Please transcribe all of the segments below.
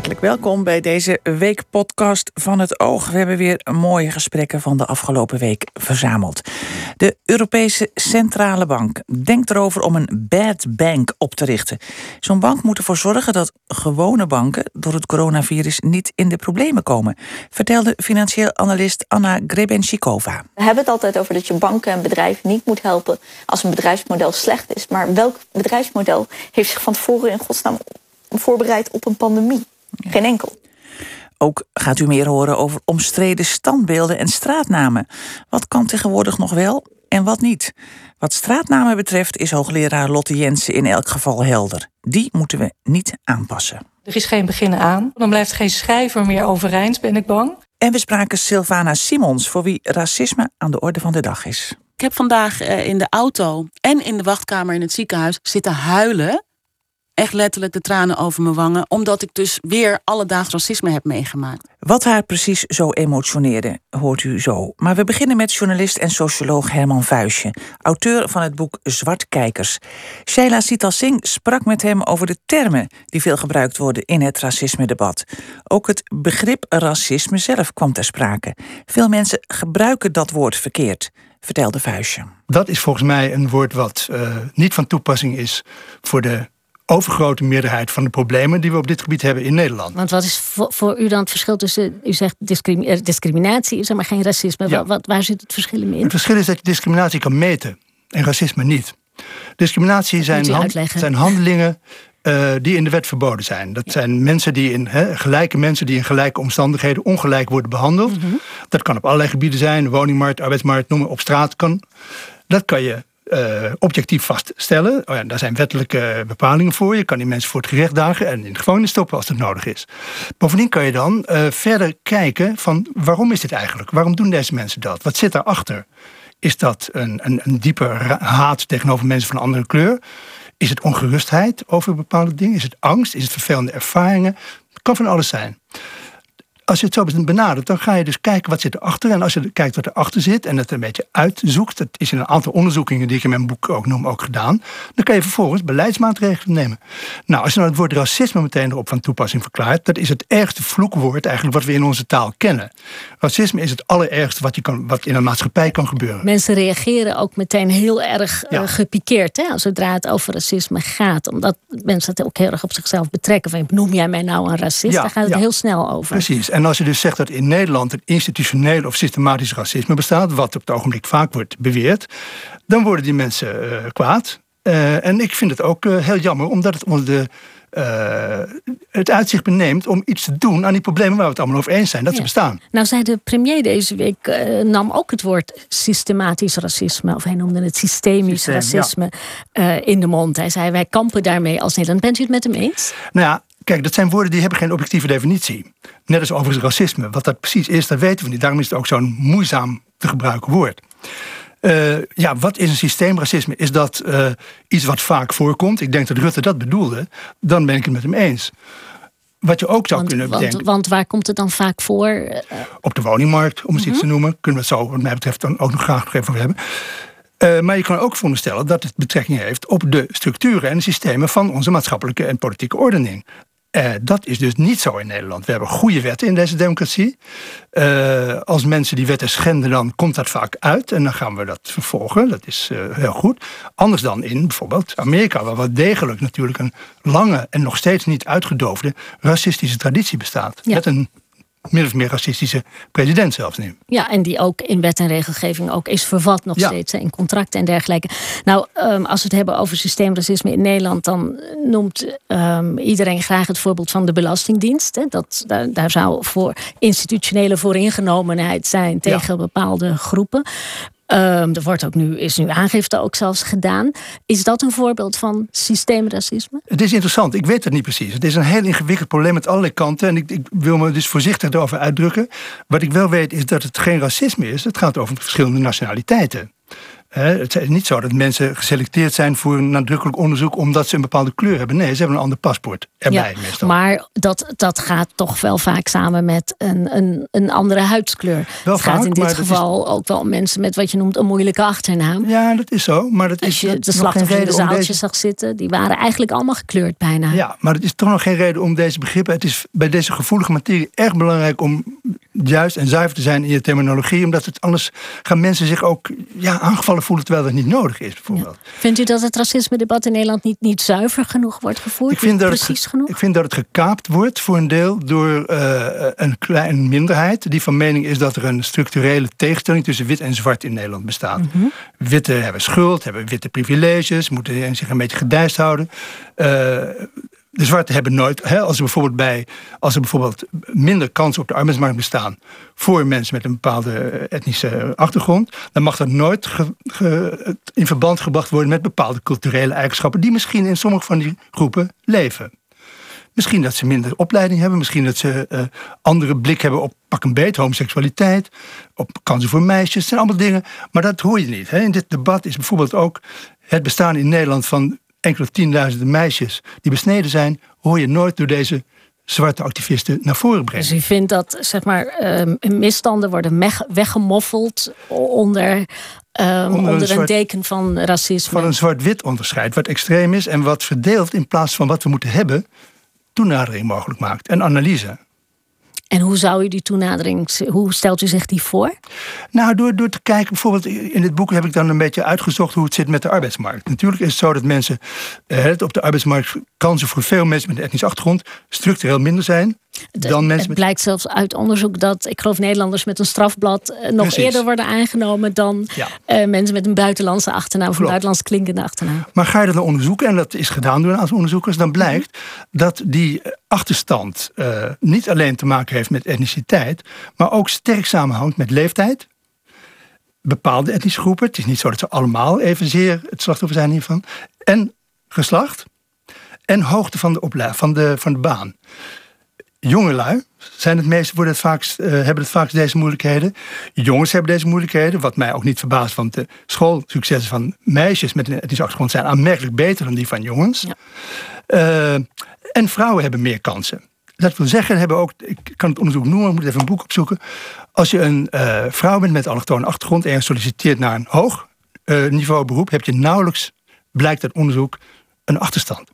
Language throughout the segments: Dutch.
Hartelijk welkom bij deze weekpodcast van het Oog. We hebben weer mooie gesprekken van de afgelopen week verzameld. De Europese Centrale Bank denkt erover om een bad bank op te richten. Zo'n bank moet ervoor zorgen dat gewone banken door het coronavirus niet in de problemen komen, vertelde financieel analist Anna Grebenchikova. We hebben het altijd over dat je banken en bedrijven niet moet helpen als een bedrijfsmodel slecht is. Maar welk bedrijfsmodel heeft zich van tevoren in godsnaam voorbereid op een pandemie? Geen enkel. Ook gaat u meer horen over omstreden standbeelden en straatnamen. Wat kan tegenwoordig nog wel en wat niet? Wat straatnamen betreft is hoogleraar Lotte Jensen in elk geval helder. Die moeten we niet aanpassen. Er is geen beginnen aan. Dan blijft geen schrijver meer overeind, ben ik bang. En we spraken Sylvana Simons, voor wie racisme aan de orde van de dag is. Ik heb vandaag eh, in de auto en in de wachtkamer in het ziekenhuis zitten huilen echt letterlijk de tranen over mijn wangen. Omdat ik dus weer alledaags racisme heb meegemaakt. Wat haar precies zo emotioneerde, hoort u zo. Maar we beginnen met journalist en socioloog Herman Vuijsje. Auteur van het boek Zwartkijkers. Shaila Sital Singh sprak met hem over de termen die veel gebruikt worden in het racisme-debat. Ook het begrip racisme zelf kwam ter sprake. Veel mensen gebruiken dat woord verkeerd vertelde Vuijsje. Dat is volgens mij een woord wat uh, niet van toepassing is voor de overgrote meerderheid van de problemen die we op dit gebied hebben in Nederland. Want wat is voor, u dan het verschil tussen, u zegt discriminatie, discriminatie is er maar geen racisme. Ja. Wat, waar zit het verschil in? Het verschil is dat je discriminatie kan meten en racisme niet. Discriminatie zijn, zijn handelingen uh, die in de wet verboden zijn. Dat zijn mensen die in he, gelijke mensen die in gelijke omstandigheden ongelijk worden behandeld. Mm -hmm. Dat kan op allerlei gebieden zijn, woningmarkt, arbeidsmarkt, noem maar op straat. Kan, dat kan je uh, objectief vaststellen. Oh ja, daar zijn wettelijke bepalingen voor. Je kan die mensen voor het gerecht dagen en in de gevangenis stoppen als dat nodig is. Bovendien kan je dan uh, verder kijken van waarom is dit eigenlijk? Waarom doen deze mensen dat? Wat zit daarachter? Is dat een, een, een diepe haat tegenover mensen van een andere kleur? Is het ongerustheid over bepaalde dingen? Is het angst? Is het vervelende ervaringen? Het kan van alles zijn als je het zo benadert, dan ga je dus kijken wat zit erachter. En als je kijkt wat erachter zit en het een beetje uitzoekt, dat is in een aantal onderzoekingen die ik in mijn boek ook noem ook gedaan, dan kan je vervolgens beleidsmaatregelen nemen. Nou, als je nou het woord racisme meteen erop van toepassing verklaart, dat is het ergste vloekwoord eigenlijk wat we in onze taal kennen. Racisme is het allerergste wat, je kan, wat in een maatschappij kan gebeuren. Mensen reageren ook meteen heel erg ja. uh, gepikeerd hè, zodra het over racisme gaat. Omdat mensen het ook heel erg op zichzelf betrekken. Van, noem jij mij nou een racist? Ja, Daar gaat het heel snel over. Precies. En als je dus zegt dat in Nederland een institutioneel of systematisch racisme bestaat, wat op het ogenblik vaak wordt beweerd, dan worden die mensen uh, kwaad. Uh, en ik vind het ook uh, heel jammer, omdat het onder de uh, het uitzicht beneemt om iets te doen aan die problemen waar we het allemaal over eens zijn, dat ja. ze bestaan. Nou zei de premier deze week, uh, nam ook het woord systematisch racisme, of hij noemde het systemisch Systeem, racisme, ja. uh, in de mond. Hij zei, wij kampen daarmee als Nederland. Bent u het met hem eens? Nou ja, Kijk, dat zijn woorden die hebben geen objectieve definitie. Net als overigens racisme. Wat dat precies is, dat weten we niet. Daarom is het ook zo'n moeizaam te gebruiken woord. Uh, ja, wat is een systeemracisme? Is dat uh, iets wat vaak voorkomt? Ik denk dat Rutte dat bedoelde. Dan ben ik het met hem eens. Wat je ook zou want, kunnen bedenken. Want, want, waar komt het dan vaak voor? Uh, Op de woningmarkt, om eens -huh. iets te noemen. Kunnen we het zo, wat mij betreft, dan ook nog graag nog even hebben. Uh, maar je kan ook veronderstellen dat het betrekking heeft op de structuren en systemen van onze maatschappelijke en politieke ordening. Uh, dat is dus niet zo in Nederland. We hebben goede wetten in deze democratie. Uh, als mensen die wetten schenden, dan komt dat vaak uit. En dan gaan we dat vervolgen. Dat is uh, heel goed. Anders dan in bijvoorbeeld Amerika, waar wel degelijk natuurlijk een lange en nog steeds niet uitgedoofde racistische traditie bestaat. Ja. Met een min of meer racistische president zelfs nu. Ja, en die ook in wet en regelgeving ook is vervat nog ja. steeds in contracten en dergelijke. Nou, um, als we het hebben over systeemracisme in Nederland, dan noemt um, iedereen graag het voorbeeld van de Belastingdienst. Hè. Dat, daar, daar zou voor institutionele vooringenomenheid zijn tegen ja. bepaalde groepen. Um, er wordt ook nu, is nu aangifte ook zelfs gedaan. Is dat een voorbeeld van systeemracisme? Het is interessant, ik weet het niet precies. Het is een heel ingewikkeld probleem met allerlei kanten. En ik, ik wil me dus voorzichtig erover uitdrukken. Wat ik wel weet is dat het geen racisme is. Het gaat over verschillende nationaliteiten. Het is niet zo dat mensen geselecteerd zijn voor een nadrukkelijk onderzoek omdat ze een bepaalde kleur hebben. Nee, ze hebben een ander paspoort erbij ja, meestal. Maar dat, dat gaat toch wel vaak samen met een, een, een andere huidskleur. Wel het gaat in dit geval ook wel om mensen met wat je noemt een moeilijke achternaam. Ja, dat is zo. Maar dat Als is je de slachtoffers in de zaaltjes deze... zag zitten, die waren eigenlijk allemaal gekleurd bijna. Ja, maar het is toch nog geen reden om deze begrippen. Het is bij deze gevoelige materie erg belangrijk om juist en zuiver te zijn in je terminologie, omdat het anders gaan mensen zich ook ja, aangevallen voelen terwijl dat niet nodig is, bijvoorbeeld. Vindt u dat het racisme-debat in Nederland niet, niet zuiver genoeg wordt gevoerd? Ik vind, dat precies het, genoeg? ik vind dat het gekaapt wordt voor een deel door uh, een kleine minderheid die van mening is dat er een structurele tegenstelling tussen wit en zwart in Nederland bestaat. Mm -hmm. Witte hebben schuld, hebben witte privileges, moeten zich een beetje gedijst houden. Uh, de zwarten hebben nooit, hè, als, er bijvoorbeeld bij, als bijvoorbeeld minder kansen op de arbeidsmarkt bestaan voor mensen met een bepaalde etnische achtergrond, dan mag dat nooit in verband gebracht worden met bepaalde culturele eigenschappen die misschien in sommige van die groepen leven. Misschien dat ze minder opleiding hebben, misschien dat ze uh, andere blik hebben op pak een beet, homoseksualiteit, op kansen voor meisjes. Het zijn allemaal dingen, maar dat hoor je niet. Hè. In dit debat is bijvoorbeeld ook het bestaan in Nederland van enkele tienduizenden meisjes die besneden zijn, hoor je nooit door deze zwarte activisten naar voren brengen. Dus u vindt dat zeg maar, um, misstanden worden weggemoffeld onder, um, onder, onder, een, een deken van racisme? Van een zwart-wit onderscheid, wat extreem is en wat verdeelt in plaats van wat we moeten hebben, toenadering mogelijk maakt en analyse. En hoe zou u die toenadering, hoe stelt u zich die voor? Nou, door, door te kijken, bijvoorbeeld in dit boek heb ik dan een beetje uitgezocht hoe het zit met de arbeidsmarkt. Natuurlijk is het zo dat mensen eh, op de arbeidsmarkt kansen voor veel mensen met een etnische achtergrond structureel minder zijn. Dan mensen het blijkt zelfs uit onderzoek dat, ik geloof, Nederlanders met een strafblad eh, nog eerder worden aangenomen dan ja. uh, mensen met een buitenlandse achternaam of een buitenlands klinkende achternaam. Maar ga je dat dan onderzoeken, en dat is gedaan door een aantal onderzoekers, dan blijkt dat die achterstand uh, niet alleen te maken heeft met etniciteit, maar ook sterk samenhangt met leeftijd. Bepaalde etnische groepen, het is niet zo dat ze allemaal evenzeer het slachtoffer zijn hiervan, en geslacht en hoogte van de, van de, van de baan jongelui zijn het meeste voor het vaakst, uh, hebben het vaakst deze moeilijkheden. Jongens hebben deze moeilijkheden, wat mij ook niet verbaast, want de schoolsuccessen van meisjes met een etnische achtergrond zijn aanmerkelijk beter dan die van jongens. Ja. Uh, en vrouwen hebben meer kansen. Dat wil zeggen, hebben ook, ik kan het onderzoek noemen, ik moet even een boek opzoeken. Als je een uh, vrouw bent met allochtone achtergrond en je solliciteert naar een hoog niveau beroep, heb je nauwelijks, blijkt uit onderzoek, een achterstand.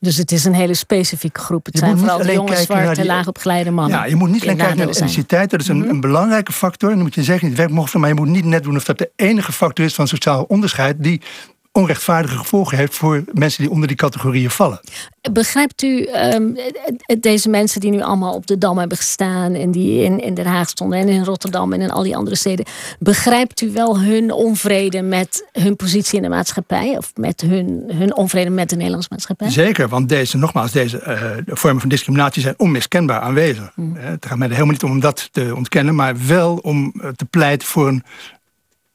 Dus het is een hele specifieke groep. Het zijn vooral de jonge, zwarte, laagopgeleide mannen. Ja, je moet niet alleen kijken naar de etniciteit. Dat is een, mhm. een, belangrijke factor. En dan moet je zeggen, het werk mogen maar je moet niet net doen of dat de enige factor is van sociaal onderscheid die onrechtvaardige gevolgen heeft voor mensen die onder die categorieën vallen. Begrijpt u um, deze mensen die nu allemaal op de Dam hebben gestaan en die in, in Den Haag stonden en in Rotterdam en in al die andere steden, begrijpt u wel hun onvrede met hun positie in de maatschappij of met hun, hun onvrede met de Nederlandse maatschappij? Zeker, want deze, nogmaals, deze uh, vormen van discriminatie zijn onmiskenbaar aanwezig. Hmm. Het gaat mij er helemaal niet om dat te ontkennen, maar wel om eh, te pleiten voor een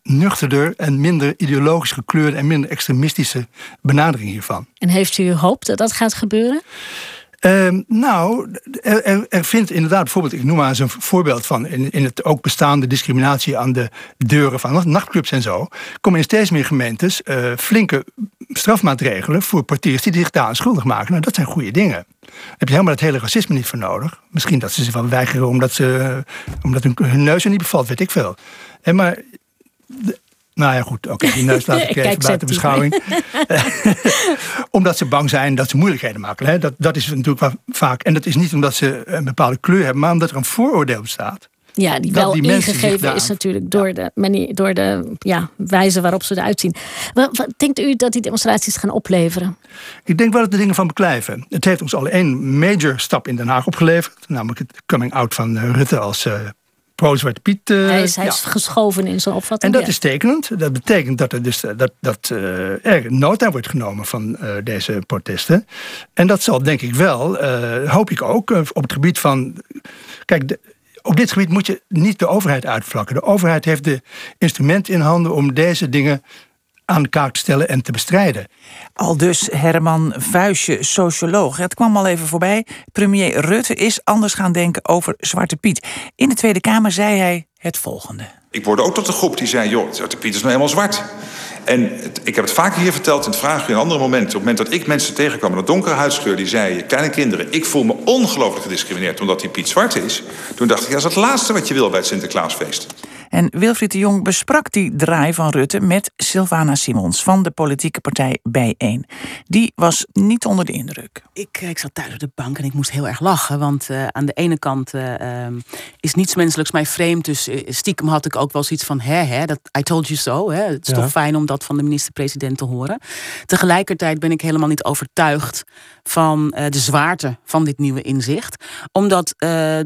nuchterder en minder ideologisch gekleurde en minder extremistische benadering hiervan. En heeft u hoop dat dat gaat gebeuren? Uh, nou, er, er, vindt inderdaad bijvoorbeeld, ik noem maar eens een voorbeeld van in, in het ook bestaande discriminatie aan de deuren van nachtclubs en zo, komen in steeds meer gemeentes uh, flinke strafmaatregelen voor portiers die zich daar schuldig maken. Nou, dat zijn goede dingen. Daar heb je helemaal het hele racisme niet voor nodig. Misschien dat ze zich wel weigeren omdat, ze, omdat hun, hun neus er niet bevalt, weet ik veel. En maar nou ja, goed, oké, die neus laat ik even buiten beschouwing. omdat ze bang zijn dat ze moeilijkheden maken. Hè? Dat, dat is natuurlijk vaak. En dat is niet omdat ze een bepaalde kleur hebben, maar omdat er een vooroordeel bestaat. Ja, die wel die ingegeven is natuurlijk door de, manier, door de ja, wijze waarop ze eruit zien. Wat, wat, denkt u dat die demonstraties gaan opleveren? Ik denk wel dat de dingen van beklijven. Het heeft ons al één major stap in Den Haag opgeleverd. Namelijk het coming out van eh, Rutte als uh, pro-Zwarte Piet. Uh, hij is, hij is geschoven in zijn opvatting. En dat is tekenend. Dat betekent dat er, dus, dat, dat, uh, er nota wordt genomen van uh, deze protesten. En dat zal denk ik wel, hoop ik ook, op het gebied van. Kijk, de, op dit gebied moet je niet de overheid uitvlakken. De overheid heeft de instrumenten in handen om deze dingen aan de kaak te stellen en te bestrijden. Al dus Herman Vuijsje, socioloog. Het kwam al even voorbij. Premier Rutte is anders gaan denken over Zwarte Piet. In de Tweede Kamer zei hij het volgende. Ik word ook tot de groep die zei: joh, Zwarte Piet is nou helemaal zwart. En ik heb het vaker hier verteld in het vraag in andere momenten. Op het moment dat ik mensen tegenkwam met een donkere huidskleur... die zeiden, kleine kinderen, ik voel me ongelooflijk gediscrimineerd... omdat die Piet zwart is. Toen dacht ik, ja, dat is het laatste wat je wil bij het Sinterklaasfeest. En Wilfried de Jong besprak die draai van Rutte met Sylvana Simons van de politieke partij Bijeen. Die was niet onder de indruk. Ik, ik zat thuis op de bank en ik moest heel erg lachen. Want uh, aan de ene kant uh, is niets menselijks mij vreemd. Dus uh, stiekem had ik ook wel zoiets van: hè, hè, dat, I told you so. Hè. Het is ja. toch fijn om dat van de minister-president te horen. Tegelijkertijd ben ik helemaal niet overtuigd van de zwaarte van dit nieuwe inzicht. Omdat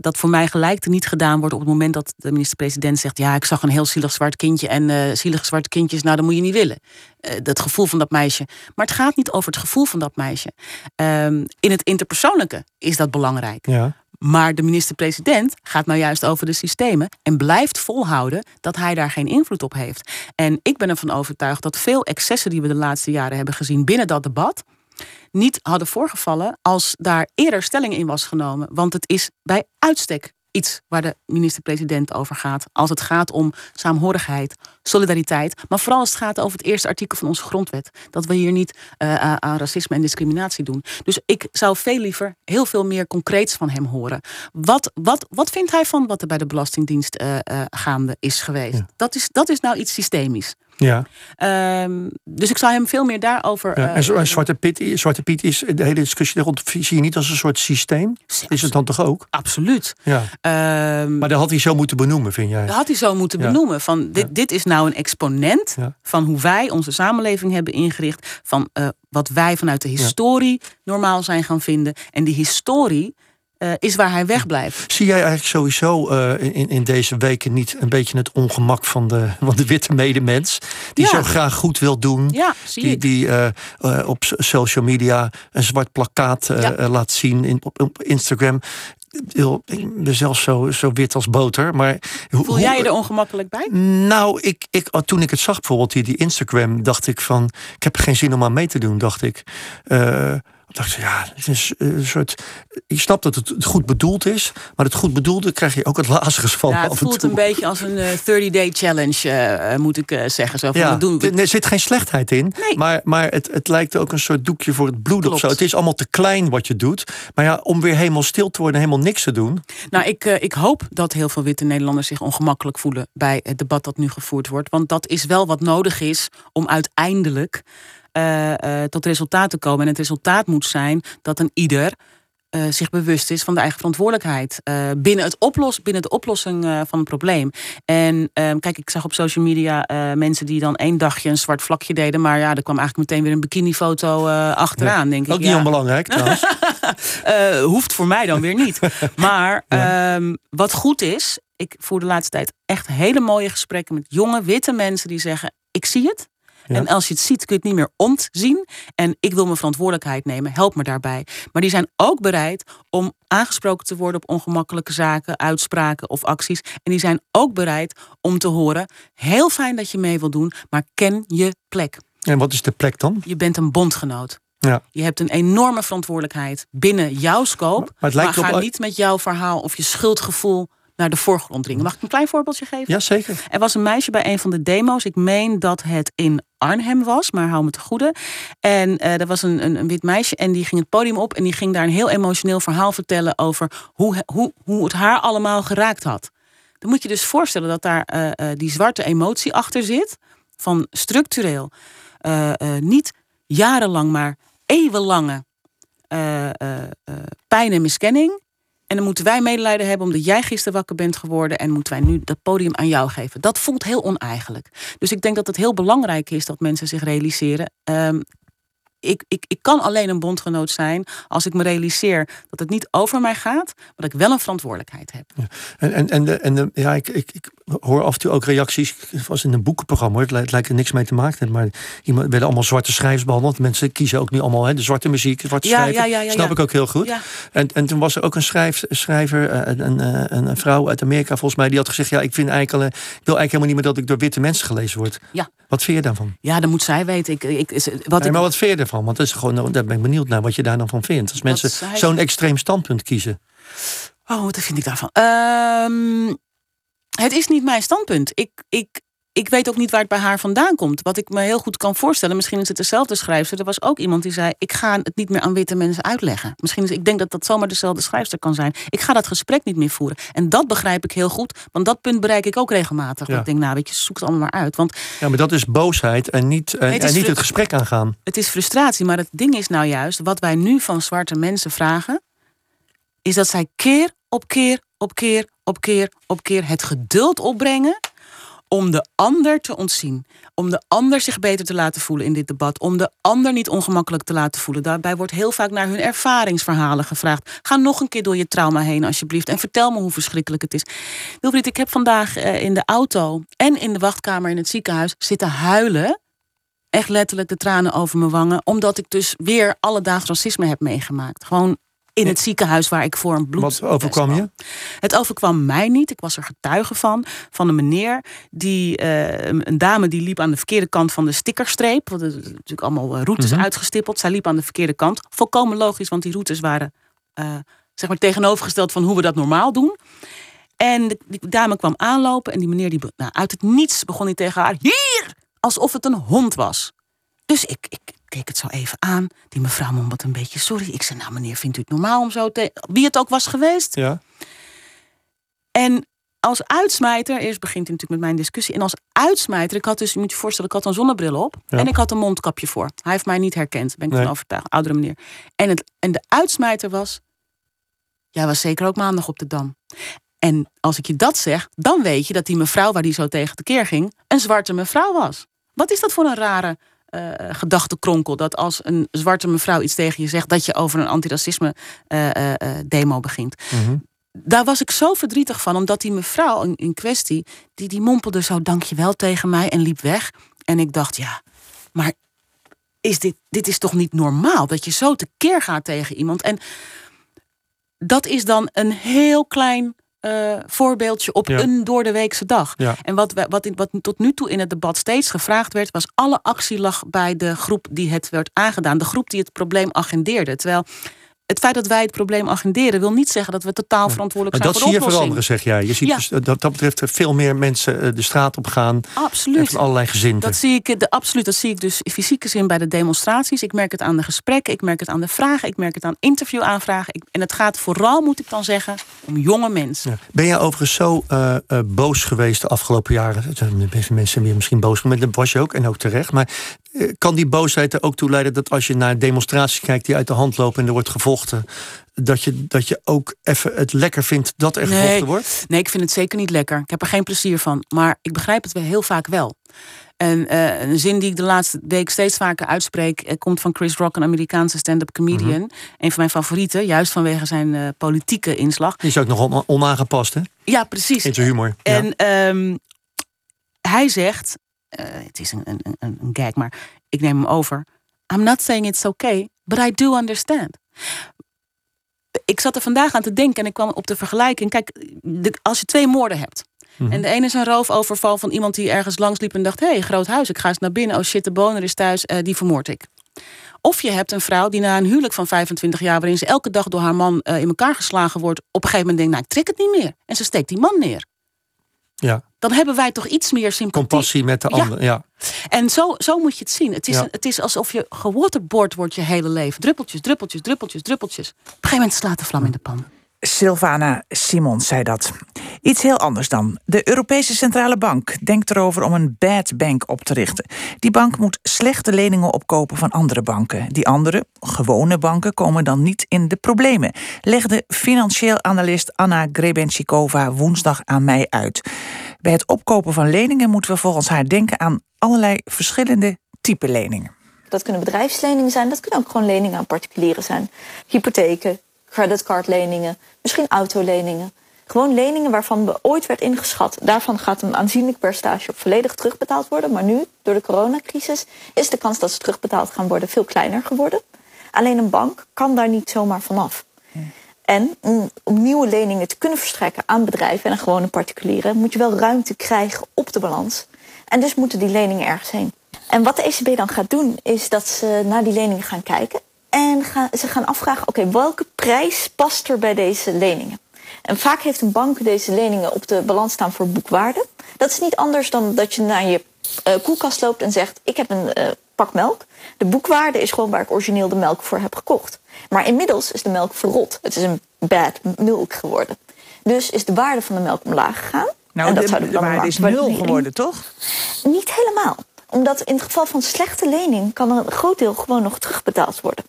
dat voor mij gelijk te niet gedaan wordt op het moment dat de minister-president zegt: ja, ik zag een heel zielig zwart kindje en uh, zielige zwarte kindjes, nou, dat moet je niet willen. Uh, dat gevoel van dat meisje. Maar het gaat niet over het gevoel van dat meisje. Um, in het interpersoonlijke is dat belangrijk. Ja. Maar de minister-president gaat nou juist over de systemen en blijft volhouden dat hij daar geen invloed op heeft. En ik ben ervan overtuigd dat veel excessen die we de laatste jaren hebben gezien binnen dat debat niet hadden voorgevallen als daar eerder stelling in was genomen. Want het is bij uitstek iets waar de minister-president over gaat. Als het gaat om saamhorigheid, solidariteit. Maar vooral als het gaat over het eerste artikel van onze grondwet. Dat we hier niet uh, aan racisme en discriminatie doen. Dus ik zou veel liever heel veel meer concreets van hem horen. Wat, wat, wat vindt hij van wat er bij de Belastingdienst uh, uh, gaande is geweest? Ja. Dat, is, dat is nou iets systemisch. Ja. Um, dus ik zou hem veel meer daarover. Ja, en uh, Zwarte, Piet, Zwarte Piet is de hele discussie rond. Zie je niet als een soort systeem? Is het dan toch ook? Absoluut. Ja. Um, maar dat had hij zo moeten benoemen, vind jij? Dat had hij zo moeten ja. benoemen. Van dit, dit is nou een exponent van hoe wij onze samenleving hebben ingericht. Van uh, wat wij vanuit de historie normaal zijn gaan vinden. En die historie. Uh, is waar hij wegblijft. Zie jij eigenlijk sowieso uh, in, in deze weken niet een beetje het ongemak van de, van de witte medemens? Die ja. zo graag goed wil doen. Ja, zie die die uh, op social media een zwart plakkaat ja. laat zien in, op, op Instagram. Ik ben zelfs zo, zo wit als boter. Maar Voel jij je er ongemakkelijk bij? Nou, ik, ik, toen ik het zag, bijvoorbeeld die, die Instagram, dacht ik van. Ik heb geen zin om aan mee te doen, dacht ik. Dacht ik, ja, het is een soort. Je snapt dat het goed bedoeld is, maar het goed bedoelde krijg je ook het lazigers van. Ja, het voelt een beetje als een uh, 30-day challenge, uh, moet ik zeggen. Zo van, ja, doen we... Er zit geen slechtheid in, nee. maar, maar het, het lijkt ook een soort doekje voor het bloed Klopt. of zo. Het is allemaal te klein wat je doet. Maar ja, om weer helemaal stil te worden, helemaal niks te doen. Nou, ik, ik hoop dat heel veel witte Nederlanders zich ongemakkelijk voelen bij het debat dat nu gevoerd wordt. Want dat is wel wat nodig is om uiteindelijk. Uh, uh, tot resultaat te komen. En het resultaat moet zijn dat een ieder uh, zich bewust is van de eigen verantwoordelijkheid. binnen, het oplos, binnen de oplossing van het probleem. En kijk, ik zag op social media mensen die dan één dagje een zwart vlakje deden. Maar ja, er kwam eigenlijk meteen weer een bikinifoto achteraan, ja, denk ik. Ook niet ja. onbelangrijk trouwens. hoeft voor mij dan weer niet. Maar um, wat goed is, ik voer de laatste tijd echt hele mooie gesprekken met jonge witte mensen die zeggen: Ik zie het. Ja. En als je het ziet, kun je het niet meer ontzien. En ik wil mijn verantwoordelijkheid nemen. Help me daarbij. Maar die zijn ook bereid om aangesproken te worden op ongemakkelijke zaken, uitspraken of acties. En die zijn ook bereid om te horen: heel fijn dat je mee wil doen, maar ken je plek. En wat is de plek dan? Je bent een bondgenoot. Ja. Je hebt een enorme verantwoordelijkheid binnen jouw scope. Maar, het lijkt maar ga op... niet met jouw verhaal of je schuldgevoel naar de voorgrond dringen. Mag ik een klein voorbeeldje geven? Ja, zeker. Er was een meisje bij een van de demo's. Ik meen dat het in Arnhem was, maar hou me te goede. En uh, er was een, een, een, wit meisje en die ging het podium op... en die ging daar een heel emotioneel verhaal vertellen... over hoe, hoe, hoe het haar allemaal geraakt had. Dan moet je dus voorstellen dat daar uh, uh, die zwarte emotie achter zit... van structureel, niet jarenlang, maar eeuwenlange pijn en miskenning... En dan moeten wij medelijden hebben omdat jij gisteren wakker bent geworden. En moeten wij nu dat podium aan jou geven. Dat voelt heel oneigenlijk. Dus ik denk dat het heel belangrijk is dat mensen zich realiseren. Um, ik, ik, ik kan alleen een bondgenoot zijn als ik me realiseer dat het niet over mij gaat, maar dat ik wel een verantwoordelijkheid heb. En, en, en, de, en de, ja, ik, ik hoor af en toe ook reacties. Het was in een boekenprogramma, het lijkt, lijkt er niks mee te maken. Maar iemand werden allemaal zwarte schrijvers behandeld. Mensen kiezen ook nu allemaal hè, de zwarte muziek, de zwarte ja, schrijver. Snap ik ook heel goed. En, en toen was er ook een schrijf, schrijver, eh, een, een, een, vrouw uit Amerika volgens mij, die had gezegd: Ja, ik vind eigenlijk, ik wil eigenlijk helemaal niet meer dat ik door witte mensen gelezen word. Ja. Wat vind je daarvan? Ja, dan moet zij weten. Ik, ik, wat nee, maar wat vind je ervan? Want dat is gewoon, daar ben ik benieuwd naar wat je daar dan van vindt. Als mensen zo'n extreem standpunt kiezen. Oh, wat vind ik daarvan? Ehm, het is niet mijn standpunt. Ik, ik, ik weet ook niet waar het bij haar vandaan komt. Wat ik me heel goed kan voorstellen, misschien is het dezelfde schrijfster. Er was ook iemand die zei: Ik ga het niet meer aan witte mensen uitleggen. Misschien is, ik denk dat dat zomaar dezelfde schrijfster kan zijn. Ik ga dat gesprek niet meer voeren. En dat begrijp ik heel goed, want dat punt bereik ik ook regelmatig. Ik denk, nou, weet je, zoek het allemaal maar uit. Want, ja, maar dat is boosheid en niet, en, het, en niet het gesprek aangaan. Het is frustratie, maar het ding is nou juist: wat wij nu van zwarte mensen vragen, is dat zij keer op keer op keer op keer op keer het geduld opbrengen om de ander te ontzien. Om de ander zich beter te laten voelen in dit debat. Om de ander niet ongemakkelijk te laten voelen. Daarbij wordt heel vaak naar hun ervaringsverhalen gevraagd. Ga nog een keer door je trauma heen alsjeblieft. En vertel me hoe verschrikkelijk het is. Wilfried, ik heb vandaag eh, in de auto en in de wachtkamer in het ziekenhuis zitten huilen. Echt letterlijk de tranen over mijn wangen. Omdat ik dus weer alledaags racisme heb meegemaakt. Gewoon in het ziekenhuis waar ik voor een bloed. Wat overkwam je? Het overkwam mij niet. Ik was er getuige van. Van een meneer, die, uh, een dame die liep aan de verkeerde kant van de stickerstreep. Want er zijn natuurlijk allemaal eh, routes mhm. uitgestippeld. Zij liep aan de verkeerde kant. Volkomen logisch, want die routes waren uh, zeg maar tegenovergesteld van hoe we dat normaal doen. En die dame kwam aanlopen en die meneer die nou, uit het niets begon hij tegen haar hier alsof het een hond was. Dus ik, ik keek het zo even aan. Die mevrouw mompelt een beetje sorry. Ik zei, nou meneer, vindt u het normaal om zo te... Wie het ook was geweest. Ja. En als uitsmijter, eerst begint hij natuurlijk met mijn discussie. En als uitsmijter, ik had dus, je moet je voorstellen, ik had een zonnebril op. En ik had een mondkapje voor. Hij heeft mij niet herkend, ben ik van overtuigd. Oudere meneer. En, het, en de uitsmijter was, jij was zeker ook maandag op de Dam. En als ik je dat zeg, dan weet je dat die mevrouw waar die zo tegen de keer ging, een zwarte mevrouw was. Wat is dat voor een rare uh, gedachtenkronkel. Dat als een zwarte mevrouw iets tegen je zegt, dat je over een antiracisme uh, demo begint. Mhm. Daar was ik zo verdrietig van, omdat die mevrouw in, in kwestie, die, die mompelde zo dankjewel tegen mij en liep weg. En ik dacht, ja, maar is dit, dit is toch niet normaal dat je zo tekeer gaat tegen iemand? En dat is dan een heel klein uh, voorbeeldje op een door de weekse dag. En wat, wat, wat tot nu toe in het debat steeds gevraagd werd, was alle actie lag bij de groep die het werd aangedaan. De groep die het probleem agendeerde. Terwijl het feit dat wij het probleem agenderen wil niet zeggen dat we totaal verantwoordelijk zijn voor de oplossing. Dat zie je veranderen, zeg jij. Je ziet dus dat dat betreft veel meer mensen eh, de straat op gaan. Absoluut. Van allerlei gezinnen. Dat zie ik, de, absoluut, dat zie ik dus in fysieke zin bij de demonstraties. Ik merk het aan de gesprekken, ik merk het aan de vragen, ik merk het aan interviewaanvragen. Ik, en het gaat vooral, moet ik dan zeggen, om jonge mensen. Ben jij overigens zo uh, uh, boos geweest de afgelopen jaren? De meeste mensen meer misschien boos, maar dat was je ook en ook terecht. Maar kan die boosheid er ook toe leiden dat als je naar demonstraties kijkt die uit de hand lopen en er wordt gevochten, dat je, dat je ook even het lekker vindt dat er gevochten wordt? Nee, ik vind het zeker niet lekker. Ik heb er geen plezier van. Maar ik begrijp het wel heel vaak wel. En uh, een zin die ik de laatste week steeds vaker uitspreek, uh, komt van Chris Rock, een Amerikaanse stand-up comedian. Mm Een van mijn favorieten, juist vanwege zijn uh, politieke inslag. Die is ook nog onaangepast, hè? Ja, precies. In zijn humor. En ja. um, hij zegt: het is een, een, een, een gag, maar ik neem hem over. I'm not saying it's okay, but I do understand. Ik zat er vandaag aan te denken en ik kwam op de vergelijking. Kijk, de, als je twee moorden hebt. Mm -hmm. En de ene is een roofoverval van iemand die ergens langs liep en dacht: hé, hey, groot huis, ik ga eens naar binnen. Oh shit, de boner is thuis, uh, die vermoord ik. Of je hebt een vrouw die na een huwelijk van 25 jaar, waarin ze elke dag door haar man uh, in elkaar geslagen wordt, op een gegeven moment denkt: nou, ik trek het niet meer. En ze steekt die man neer. Ja. Dan hebben wij toch iets meer sympathie. Compassie met de ander, ja. En zo, zo moet je het zien. Het is, een, het is alsof je gewaterboard wordt je hele leven. Druppeltjes, druppeltjes, druppeltjes, druppeltjes. Op een gegeven moment slaat de vlam in de pan. Sylvana Simons zei dat. Iets heel anders dan. De Europese Centrale Bank denkt erover om een bad bank op te richten. Die bank moet slechte leningen opkopen van andere banken. Die andere, gewone banken, komen dan niet in de problemen, legde financieel analist Anna Grebenchikova woensdag aan mij uit. Bij het opkopen van leningen moeten we volgens haar denken aan allerlei verschillende type leningen. Dat kunnen bedrijfsleningen zijn, dat kunnen ook gewoon leningen aan particulieren zijn. Hypotheken, creditcardleningen, misschien autoleningen. Gewoon leningen waarvan ooit werd ingeschat, daarvan gaat een aanzienlijk percentage op volledig terugbetaald worden. Maar nu, door de coronacrisis, is de kans dat ze terugbetaald gaan worden veel kleiner geworden. Alleen een bank kan daar niet zomaar vanaf. En om, nieuwe leningen te kunnen verstrekken aan bedrijven en gewone particulieren, moet je wel ruimte krijgen op de balans. En dus moeten die leningen ergens heen. En wat de ECB dan gaat doen, is dat ze naar die leningen gaan kijken. En gaan, ze gaan afvragen, oké, welke prijs past er bij deze leningen? En vaak heeft een bank deze leningen op de balans staan voor boekwaarde. Dat is niet anders dan dat je naar je uh, koelkast loopt en zegt: Ik heb een uh, pak melk. De boekwaarde is gewoon waar ik origineel de melk voor heb gekocht. Maar inmiddels is de melk verrot. Het is een bad milk geworden. Dus is de waarde van de melk omlaag gegaan. Nou, en dat de, de, de waarde is nul geworden, toch? Niet helemaal. Omdat in het geval van slechte lening kan een groot deel gewoon nog terugbetaald worden.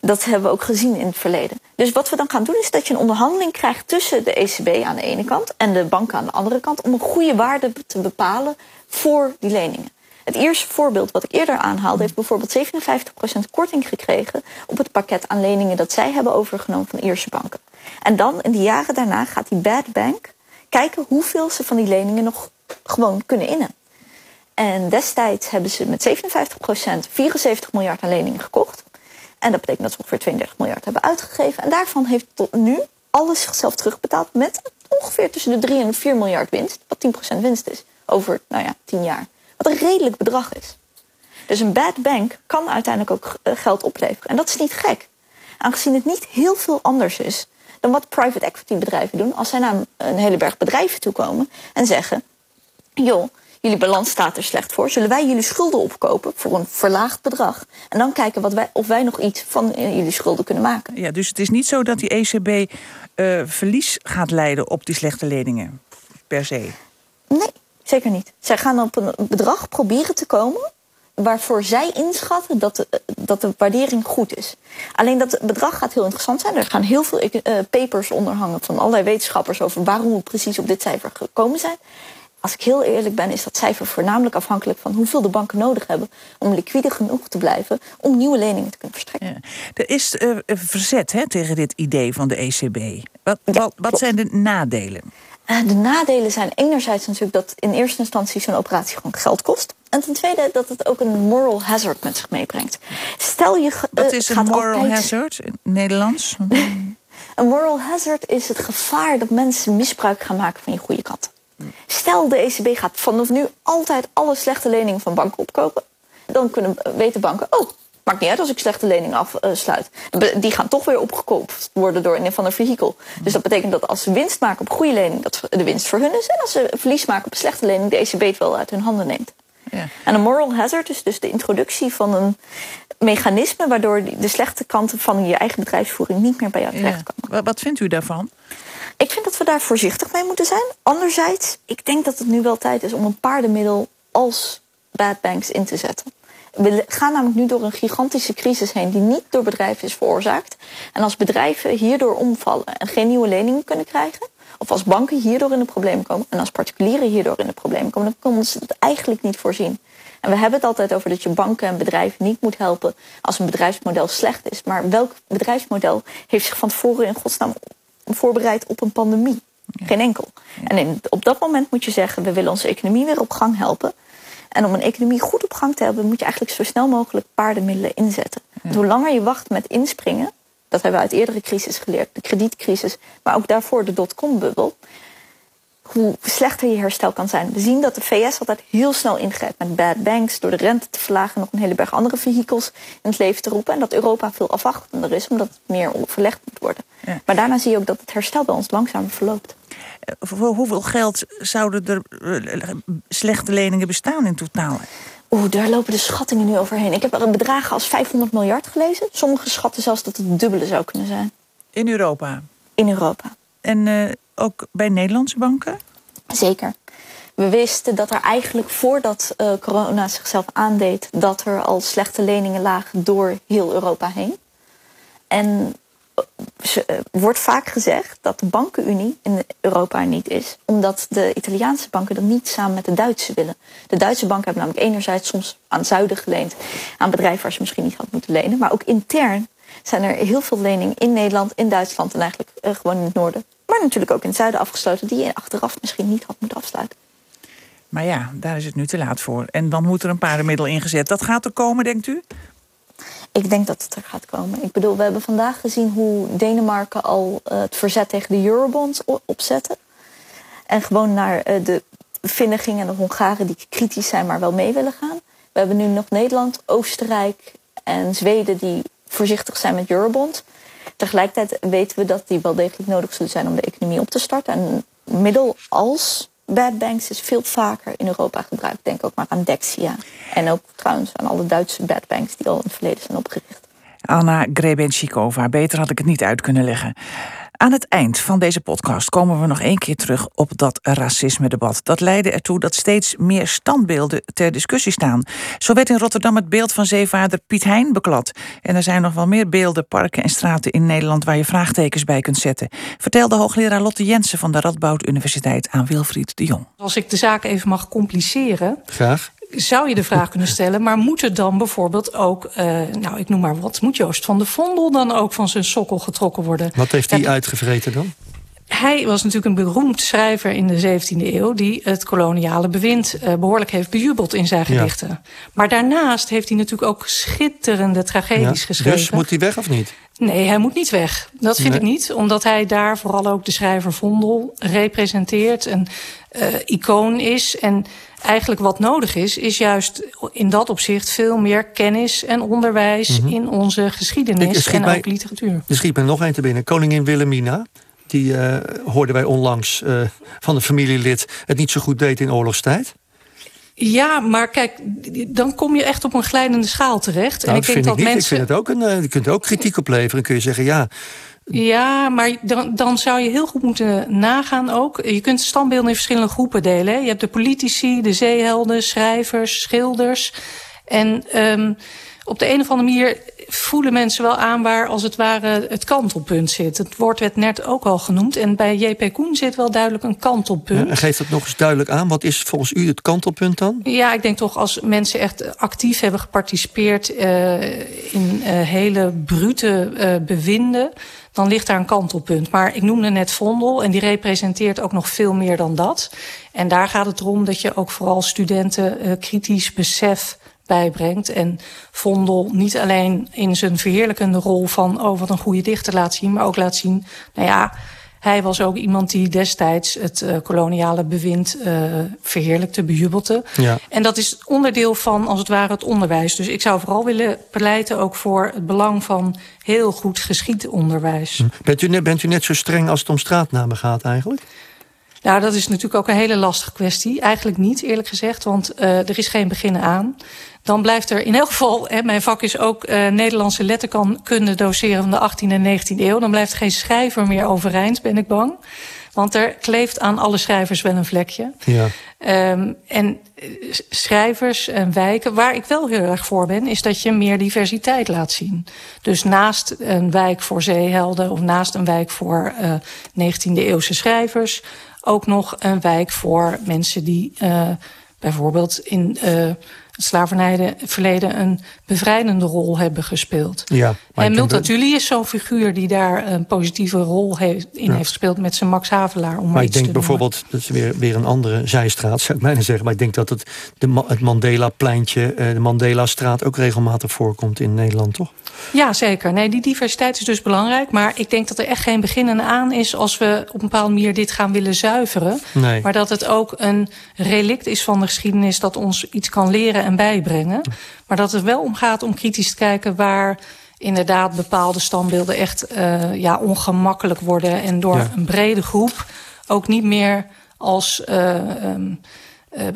Dat hebben we ook gezien in het verleden. Dus wat we dan gaan doen is dat je een onderhandeling krijgt tussen de ECB aan de ene kant en de banken aan de andere kant om een goede waarde te bepalen voor die leningen. Het eerste voorbeeld wat ik eerder aanhaalde, heeft bijvoorbeeld 57% korting gekregen op het pakket aan leningen dat zij hebben overgenomen van Ierse banken. En dan in de jaren daarna gaat die bad bank kijken hoeveel ze van die leningen nog gewoon kunnen innen. En destijds hebben ze met 57% 74 miljard aan leningen gekocht. En dat betekent dat ze ongeveer 32 miljard hebben uitgegeven. En daarvan heeft tot nu alles zichzelf terugbetaald met ongeveer tussen de 3 en de 4 miljard winst. Wat 10% winst is over, nou ja, 10 jaar. Wat een redelijk bedrag is. Dus een bad bank kan uiteindelijk ook eh, geld opleveren. En dat is niet gek. Aangezien het niet heel veel anders is dan wat private equity bedrijven doen. Als zij naar een hele berg bedrijven toe komen en zeggen: joh, jullie balans staat er slecht voor. Zullen wij jullie schulden opkopen voor een verlaagd bedrag? En dan kijken wat wij, of wij nog iets van jullie schulden kunnen maken. Ja, dus het is niet zo dat die ECB uh, verlies gaat leiden op die slechte leningen, per se? Nee, zeker niet. Zij gaan op een bedrag proberen te komen waarvoor zij inschatten dat de, dat de waardering goed is. Alleen dat bedrag gaat heel interessant zijn. Er gaan heel veel uh, papers onderhangen van allerlei wetenschappers over waarom we precies op dit cijfer gekomen zijn als ik heel eerlijk ben, is dat cijfer voornamelijk afhankelijk van hoeveel de banken nodig hebben om liquide genoeg te blijven om nieuwe leningen te kunnen verstrekken. Ja. Er is uh, verzet hè, tegen dit idee van de ECB. Wat, wat, wat zijn de nadelen? Uh, de nadelen zijn enerzijds natuurlijk dat in eerste instantie zo'n operatie gewoon geld kost. En ten tweede dat het ook een moral hazard met zich meebrengt. Stel je. Wat is een moral hazard in Nederlands? een moral hazard is het gevaar dat mensen misbruik gaan maken van je goede kant. Stel de ECB gaat vanaf nu altijd alle slechte leningen van banken opkopen. Dan kunnen weten banken, oh, maakt niet uit als ik slechte leningen afsluit. Die gaan toch weer opgekoopt worden door een van een vehikel. Dus dat betekent dat als ze winst maken op goede lening, dat de winst voor hun is. En als ze verlies maken op een slechte lening, de ECB het wel uit hun handen neemt. Ja. En een moral hazard is dus de introductie van een mechanisme waardoor de slechte kanten van je eigen bedrijfsvoering niet meer bij jou terechtkomen. Ja. Wat vindt u daarvan? Ik vind dat we daar voorzichtig mee moeten zijn. Anderzijds, ik denk dat het nu wel tijd is om een paardenmiddel als bad banks in te zetten. We gaan namelijk nu door een gigantische crisis heen die niet door bedrijven is veroorzaakt. En als bedrijven hierdoor omvallen en geen nieuwe leningen kunnen krijgen, of als banken hierdoor in de problemen komen en als particulieren hierdoor in de problemen komen, dan kunnen ze het eigenlijk niet voorzien. En we hebben het altijd over dat je banken en bedrijven niet moet helpen als een bedrijfsmodel slecht is. Maar welk bedrijfsmodel heeft zich van tevoren in godsnaam voorbereid op een pandemie. Geen enkel. En op dat moment moet je zeggen, we willen onze economie weer op gang helpen. En om een economie goed op gang te hebben, moet je eigenlijk zo snel mogelijk paardenmiddelen inzetten. hoe langer je wacht met inspringen, dat hebben we uit eerdere crisis geleerd, de kredietcrisis, maar ook daarvoor de dotcom-bubbel, hoe slechter je herstel kan zijn. We zien dat de VS altijd heel snel ingrijpt met bad banks, door de rente te verlagen, nog een hele berg andere vehikels in het leven te roepen. En dat Europa veel afwachtender is, omdat het meer verlegd moet worden. Maar daarna zie je ook dat het herstel bij ons langzamer verloopt. Eh, voor hoeveel geld zouden er eh, slechte leningen bestaan in totaal? Oeh, daar lopen de schattingen nu overheen. Ik heb er een bedragen als 500 miljard gelezen. Sommige schatten zelfs dat het het dubbele zou kunnen zijn. In Europa? In Europa. En uh, ook bij Nederlandse banken? Zeker. We wisten dat er eigenlijk voordat uh, corona zichzelf aandeed, dat er al slechte leningen lagen door heel Europa heen. En er eh, wordt vaak gezegd dat de bankenunie in Europa niet is, omdat de Italiaanse banken dat niet samen met de Duitse willen. De Duitse banken hebben namelijk enerzijds soms aan zuiden geleend aan bedrijven waar ze misschien niet hadden moeten lenen, maar ook intern zijn er heel veel leningen in Nederland, in Duitsland en eigenlijk gewoon in het noorden, maar natuurlijk ook in het zuiden afgesloten... die je achteraf misschien niet had moeten afsluiten. Maar ja, daar is het nu te laat voor. En dan moet er een paardenmiddel ingezet. Dat gaat er komen, denkt u? Ik denk dat het er gaat komen. Ik bedoel, we hebben vandaag gezien hoe Denemarken al uh, het verzet tegen de eurobonds opzette. En gewoon naar uh, de Finnen gingen en de Hongaren die kritisch zijn, maar wel mee willen gaan. We hebben nu nog Nederland, Oostenrijk en Zweden die voorzichtig zijn met eurobond. Tegelijkertijd weten we dat die wel degelijk nodig zullen zijn om de economie op te starten. En middel als bad banks is veel vaker in Europa gebruikt. Denk ook maar aan Dexia. En ook trouwens aan alle Duitse bad banks die al in het verleden zijn opgericht. Anna Grebenchikova, beter had ik het niet uit kunnen leggen. Aan het eind van deze podcast komen we nog één keer terug op dat racisme-debat. Dat leidde ertoe dat steeds meer standbeelden ter discussie staan. Zo werd in Rotterdam het beeld van zeevaarder Piet Hein beklad. En er zijn nog wel meer beelden, parken en straten in Nederland waar je vraagtekens bij kunt zetten. Vertelde hoogleraar Lotte Jensen van de Radboud Universiteit aan Wilfried de Jong. Als ik de zaak even mag compliceren. Graag zou je de vraag kunnen stellen, maar moet het dan bijvoorbeeld ook, uh, nou ik noem maar wat, moet Joost van de Vondel dan ook van zijn sokkel getrokken worden? Wat heeft hij uitgevreten dan? Hij was natuurlijk een beroemd schrijver in de 17e eeuw... die het koloniale bewind uh, behoorlijk heeft bejubeld in zijn gedichten. Ja. Maar daarnaast heeft hij natuurlijk ook schitterende tragedies ja, geschreven. Dus moet hij weg of niet? Nee, hij moet niet weg. Dat vind nee. ik niet. Omdat hij daar vooral ook de schrijver Vondel representeert. Een uh, icoon is. En eigenlijk wat nodig is, is juist in dat opzicht veel meer kennis en onderwijs mm -hmm. in onze geschiedenis en ook literatuur. Er schiet me nog een te binnen. Koningin Wilhelmina. Die uh, hoorden wij onlangs uh, van een familielid het niet zo goed deed in oorlogstijd. Ja, maar kijk, dan kom je echt op een glijdende schaal terecht. Nou, en ik denk dat, dat mensen. Ik vind het ook een. Uh, je kunt ook kritiek opleveren. Kun je zeggen, ja. Ja, maar dan, dan zou je heel goed moeten nagaan ook. Je kunt standbeelden in verschillende groepen delen. Je hebt de politici, de zeehelden, schrijvers, schilders. En um, op de een of andere manier voelen mensen wel aan waar als het ware het kantelpunt zit. Het woord werd net ook al genoemd. En bij JP Koen zit wel duidelijk een kantelpunt. Ja, geeft dat nog eens duidelijk aan. Wat is volgens u het kantelpunt dan? Ja, ik denk toch als mensen echt actief hebben geparticipeerd uh, in uh, hele brute uh, bewinden dan ligt daar een kantelpunt. Maar ik noemde net Vondel en die representeert ook nog veel meer dan dat. En daar gaat het erom dat je ook vooral studenten uh, kritisch besef bijbrengt. En Vondel niet alleen in zijn verheerlijkende rol van... oh, wat een goede dichter laat zien, maar ook laat zien... nou ja, hij was ook iemand die destijds het uh, koloniale bewind uh, verheerlijkte, bejubelde. Ja. En dat is onderdeel van, als het ware, het onderwijs. Dus ik zou vooral willen pleiten ook voor het belang van heel goed geschiedonderwijs. Bent u, net, bent u net zo streng als het om straatnamen gaat eigenlijk? Nou, dat is natuurlijk ook een hele lastige kwestie. Eigenlijk niet, eerlijk gezegd, want uh, er is geen beginnen aan. Dan blijft er in elk geval, hè, mijn vak is ook uh, Nederlandse letterkunde doseren van de 18e en 19e eeuw. Dan blijft er geen schrijver meer overeind, ben ik bang. Want er kleeft aan alle schrijvers wel een vlekje. Ja. Um, en schrijvers en wijken, waar ik wel heel erg voor ben, is dat je meer diversiteit laat zien. Dus naast een wijk voor zeehelden of naast een wijk voor uh, 19e eeuwse schrijvers, ook nog een wijk voor mensen die uh, bijvoorbeeld in uh, het slavernijverleden een bevrijdende rol hebben gespeeld. Ja, en Multatuli is zo'n figuur die daar een positieve rol heeft, in ja. heeft gespeeld met zijn Max Havelaar. Om maar ik denk bijvoorbeeld, dat is weer, weer een andere zijstraat, zou ik bijna zeggen. Maar ik denk dat het, de, het Mandela-pleintje, de Mandela-straat ook regelmatig voorkomt in Nederland, toch? Ja, zeker. Nee, die diversiteit is dus belangrijk. Maar ik denk dat er echt geen beginnen aan is als we op een bepaalde manier dit gaan willen zuiveren. Nee. Maar dat het ook een relict is van de geschiedenis dat ons iets kan leren en bijbrengen. Maar dat het wel om gaat om kritisch te kijken waar inderdaad bepaalde standbeelden echt uh, ja, ongemakkelijk worden. En door ja. een brede groep ook niet meer als uh, um, uh,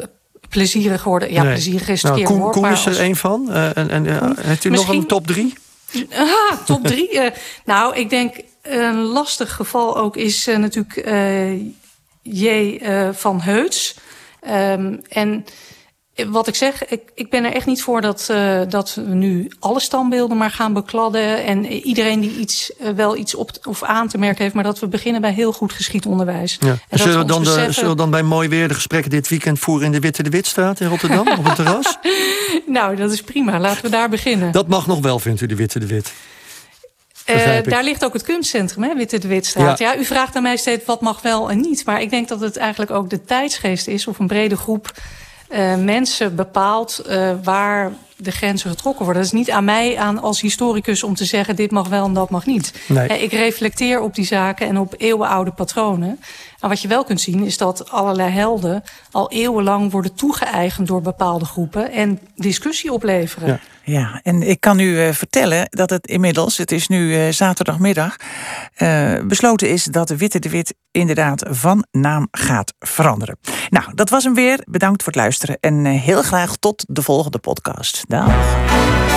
plezierig worden. Ja, nee. plezierig is het nou, keer Koen, Koen is er als... een van. En, en, heeft u Misschien... nog een top drie? Aha, top drie. nou, ik denk een lastig geval ook is natuurlijk J. van Heuts. Um, en wat ik zeg, ik, ik ben er echt niet voor dat, uh, dat we nu alle standbeelden maar gaan bekladden. En iedereen die iets, uh, wel iets op of aan te merken heeft. Maar dat we beginnen bij heel goed geschiedonderwijs. Ja. En zullen, we dan beseffen... de, zullen we dan bij mooi weer de gesprekken dit weekend voeren in de Witte de Witstraat in Rotterdam? op het terras? Nou, dat is prima. Laten we daar beginnen. Dat mag nog wel, vindt u, de Witte de Wit? Uh, daar ligt ook het kunstcentrum, hè, Witte de Witstraat. Ja. ja. u vraagt aan mij steeds wat mag wel en niet. Maar ik denk dat het eigenlijk ook de tijdsgeest is... of een brede groep uh, mensen bepaalt uh, waar de grenzen getrokken worden. Dat is niet aan mij aan als historicus om te zeggen... dit mag wel en dat mag niet. Nee. Ik reflecteer op die zaken en op eeuwenoude patronen. Maar wat je wel kunt zien is dat allerlei helden... al eeuwenlang worden toegeëigend door bepaalde groepen... en discussie opleveren. Ja. Ja, en ik kan u uh, vertellen dat het inmiddels, het is nu uh, zaterdagmiddag, uh, besloten is dat de Witte de Wit inderdaad van naam gaat veranderen. Nou, dat was hem weer. Bedankt voor het luisteren en heel graag tot de volgende podcast. Dag.